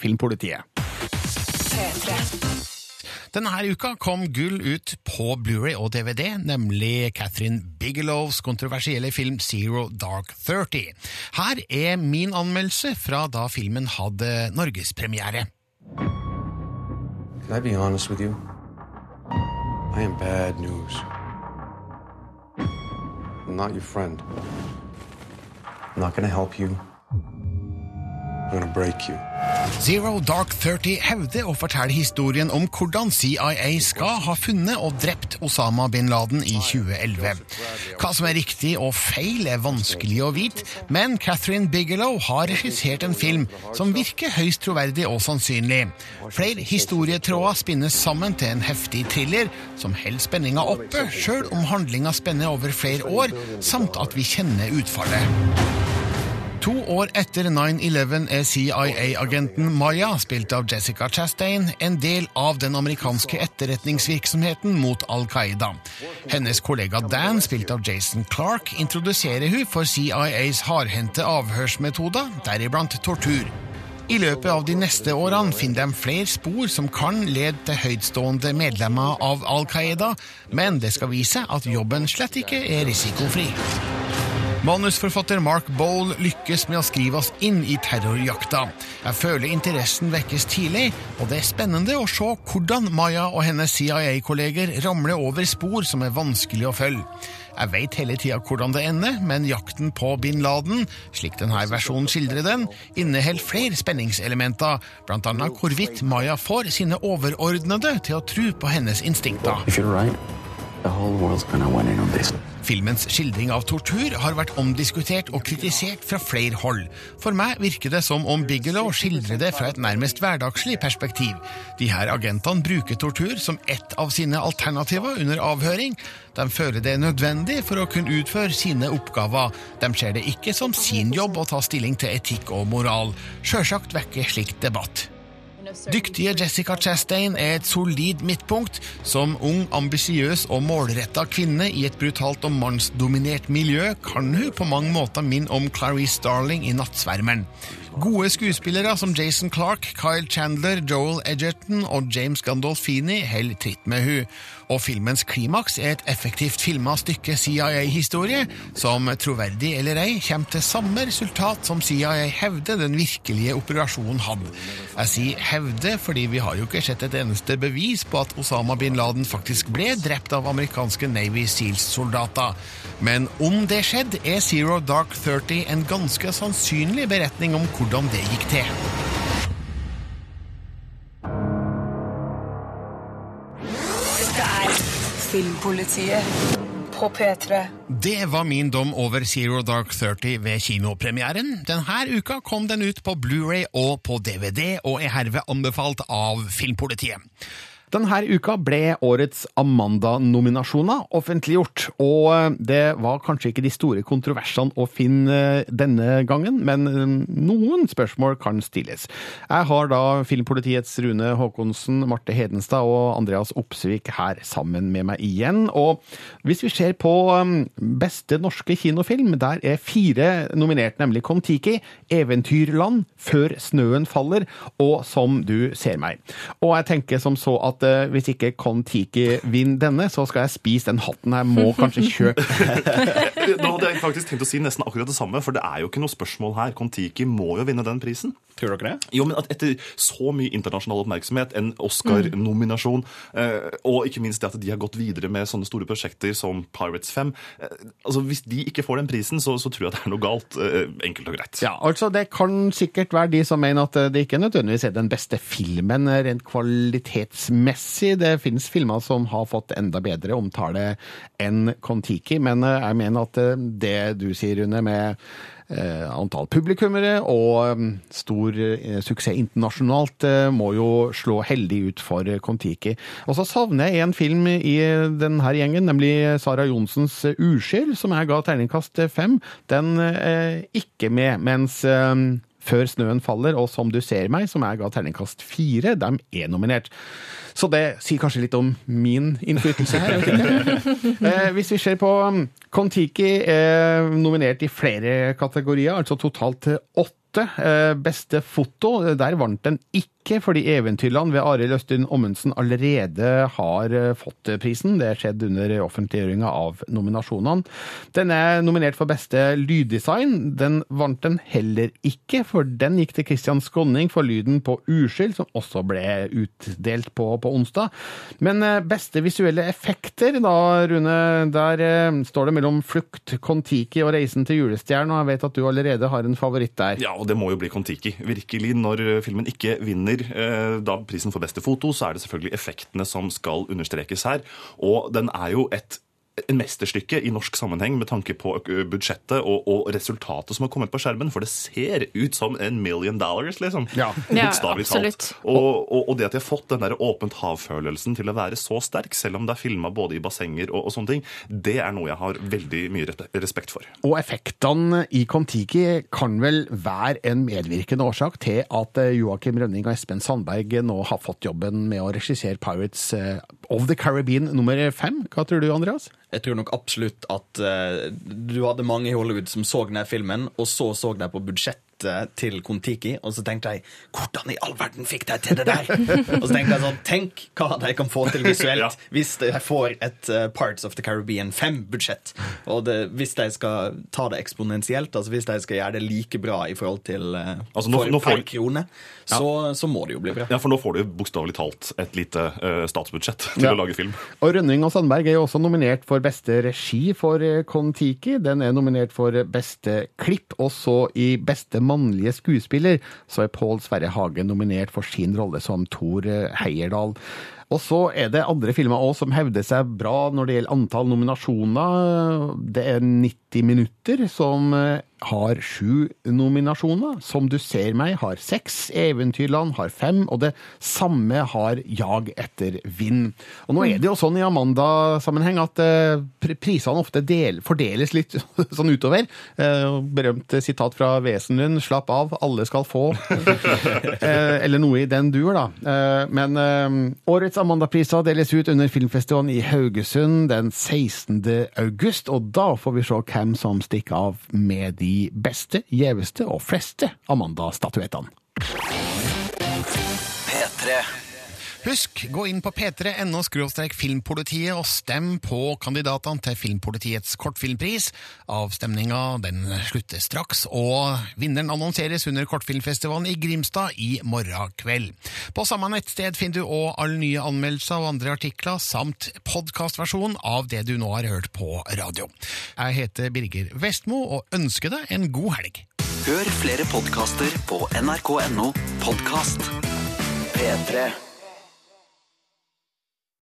filmpolitiet. Denne uka kom gull ut på Blu-ray og DVD, nemlig Catherine Bigelows kontroversielle film Zero Dark Thirty. Her er min anmeldelse fra da filmen hadde norgespremiere. Can I be honest with you? I am bad news. I'm not your friend. I'm not gonna help you. Zero Dark Thirty hevder å fortelle historien om hvordan CIA skal ha funnet og drept Osama bin Laden i 2011. Hva som er riktig og feil er vanskelig å vite, men Catherine Bigelow har regissert en film som virker høyst troverdig og sannsynlig. Flere historietråder spinnes sammen til en heftig thriller som holder spenninga oppe, sjøl om handlinga spenner over flere år, samt at vi kjenner utfallet. To år etter 9-11 er CIA-agenten Maya, spilt av Jessica Chastain, en del av den amerikanske etterretningsvirksomheten mot Al Qaida. Hennes kollega Dan, spilt av Jason Clark, introduserer hun for CIAs hardhendte avhørsmetoder, deriblant tortur. I løpet av de neste årene finner de flere spor som kan lede til høytstående medlemmer av Al Qaida, men det skal vise at jobben slett ikke er risikofri. Manusforfatter Mark Bowl lykkes med å skrive oss inn i terrorjakta. Jeg føler interessen vekkes tidlig, og det er spennende å se hvordan Maya og hennes CIA-kolleger ramler over spor som er vanskelig å følge. Jeg vet hele tida hvordan det ender, men jakten på bin Laden, slik denne versjonen skildrer den, inneholder flere spenningselementer, annet hvorvidt Maya får sine overordnede til å tro på hennes instinkter. Filmens skildring av tortur har vært omdiskutert og kritisert fra flere hold. For meg virker det som om Bigelow skildrer det fra et nærmest hverdagslig perspektiv. De her agentene bruker tortur som ett av sine alternativer under avhøring. De føler det er nødvendig for å kunne utføre sine oppgaver. De ser det ikke som sin jobb å ta stilling til etikk og moral. Sjølsagt vekker slikt debatt. Dyktige Jessica Chastain er et solid midtpunkt. Som ung, ambisiøs og målretta kvinne i et brutalt og mannsdominert miljø kan hun på mange måter minne om Clarice Starling i Nattsvermeren. Gode skuespillere som Jason Clark, Kyle Chandler, Joel Edgerton og James Gandolfini holder tritt med hun. Og filmens klimaks er et effektivt filma stykke CIA-historie, som, troverdig eller ei, kommer til samme resultat som CIA hevder den virkelige operasjonen hadde. Jeg sier hevde fordi vi har jo ikke sett et eneste bevis på at Osama bin Laden faktisk ble drept av amerikanske Navy Seals-soldater. Men om det skjedde, er Zero Dark Thirty en ganske sannsynlig beretning om hvordan det gikk til. Dette er Filmpolitiet Det var min dom over Zero Dark Thirty ved kinopremieren. Denne uka kom den ut på Blu-ray og på DVD, og er herved anbefalt av Filmpolitiet. Denne uka ble årets Amanda-nominasjoner offentliggjort, og det var kanskje ikke de store kontroversene å finne denne gangen, men noen spørsmål kan stilles. Jeg har da Filmpolitiets Rune Håkonsen, Marte Hedenstad og Andreas Opsvik her sammen med meg igjen. Og hvis vi ser på beste norske kinofilm, der er fire nominert, nemlig Kon-Tiki, Eventyrland, Før snøen faller og Som du ser meg. Og jeg tenker som så at eh, hvis ikke Kon-Tiki vinner denne, så skal jeg spise den hatten jeg må kanskje kjøpe. Da hadde jeg faktisk tenkt å si nesten akkurat det samme, for det er jo ikke noe spørsmål her. Kon-Tiki må jo vinne den prisen. Tror dere det? Jo, men at Etter så mye internasjonal oppmerksomhet, en Oscar-nominasjon, eh, og ikke minst det at de har gått videre med sånne store prosjekter som Pirates 5 eh, altså Hvis de ikke får den prisen, så, så tror jeg det er noe galt. Eh, enkelt og greit. Ja, altså Det kan sikkert være de som mener at det ikke nødvendigvis er den beste filmen rent kvalitetsmessig. Det finnes filmer som har fått enda bedre omtale enn Kon-Tiki, men jeg mener at det du sier, Rune, med antall publikummere og mm, stor eh, suksess internasjonalt eh, må jo slå heldig ut for eh, Kon-Tiki. Og så savner jeg en film i denne gjengen, nemlig Sara Johnsens eh, Uskyld, som jeg ga terningkast fem. Den er ikke med, mens eh, før snøen faller og Som du ser meg, som jeg ga terningkast fire, de er nominert. Så det sier kanskje litt om min innflytelse her. Eh, hvis vi ser på um, Kon-Tiki, er nominert i flere kategorier, altså totalt åtte. Eh, beste foto, der vant den ikke ikke, fordi Eventyrland ved Arild Østin Ommundsen allerede har eh, fått prisen. Det skjedde under offentliggjøringa av nominasjonene. Den er nominert for beste lyddesign. Den vant den heller ikke, for den gikk til Christian Skånning for lyden på Uskyld, som også ble utdelt på, på onsdag. Men eh, beste visuelle effekter, da, Rune, der eh, står det mellom Flukt, Kon-Tiki og Reisen til julestjernen, og jeg vet at du allerede har en favoritt der. Ja, og det må jo bli Kon-Tiki. Virkelig, når eh, filmen ikke vinner eh, da prisen for beste foto, så er det selvfølgelig effektene som skal understrekes her. Og den er jo et en mesterstykke i norsk sammenheng med tanke på budsjettet og, og resultatet som har kommet på skjermen. For det ser ut som en million dollars, liksom. Ja. Ja, Bokstavelig absolutt. talt. Og, og, og det at de har fått den der åpent hav-følelsen til å være så sterk, selv om det er filma både i bassenger og, og sånne ting, det er noe jeg har veldig mye respekt for. Og effektene i Kon-Tiki kan vel være en medvirkende årsak til at eh, Joakim Rønning og Espen Sandberg nå har fått jobben med å regissere Pirates eh, of the Caribbean nummer fem. Hva tror du, Andreas? Jeg tror nok absolutt at uh, du hadde mange i Hollywood som så denne filmen, og så så de på budsjettet til Kon-Tiki, og så tenkte jeg hvordan i all verden fikk de til det der? og så tenkte jeg sånn, tenk hva de kan få til visuelt hvis de får et uh, Parts of the Caribbean 5-budsjett. Og det, hvis de skal ta det eksponentielt, altså hvis de skal gjøre det like bra i forhold til uh, Altså, nå- for, nå får- per krone, så, så må det jo bli bra. Ja, For nå får du bokstavelig talt et lite uh, statsbudsjett til Ja. å lage film. Og Rønning og Sandberg er jo også nominert for beste regi for eh, Kon-Tiki. Den er nominert for beste klipp, og så i beste mannlige skuespiller så er Pål Sverre Hagen nominert for sin rolle som Thor Heierdal. Og så er det andre filmer òg som hevder seg bra når det gjelder antall nominasjoner. Det er 90 minutter som eh, har sju nominasjoner. Som du ser meg har seks. Eventyrland har fem. Og det samme har Jag etter vind. Og nå er det jo sånn i Amanda-sammenheng at eh, prisene ofte del, fordeles litt sånn utover. Eh, berømt sitat fra Wesenlund 'slapp av, alle skal få'. Eller noe i den duer, da. Men årets Amanda-priser deles ut under filmfestivalen i Haugesund den 16. august, og da får vi se hvem som stikker av med de beste, gjeveste og fleste Amanda-statuettene. P3. Husk, gå inn på p3.no filmpolitiet og stem på kandidatene til Filmpolitiets kortfilmpris. Avstemninga slutter straks, og vinneren annonseres under Kortfilmfestivalen i Grimstad i morgen kveld. På samme nettsted finner du òg alle nye anmeldelser og andre artikler, samt podkastversjon av det du nå har hørt på radio. Jeg heter Birger Vestmo og ønsker deg en god helg. Hør flere podkaster på nrk.no podkast. P3.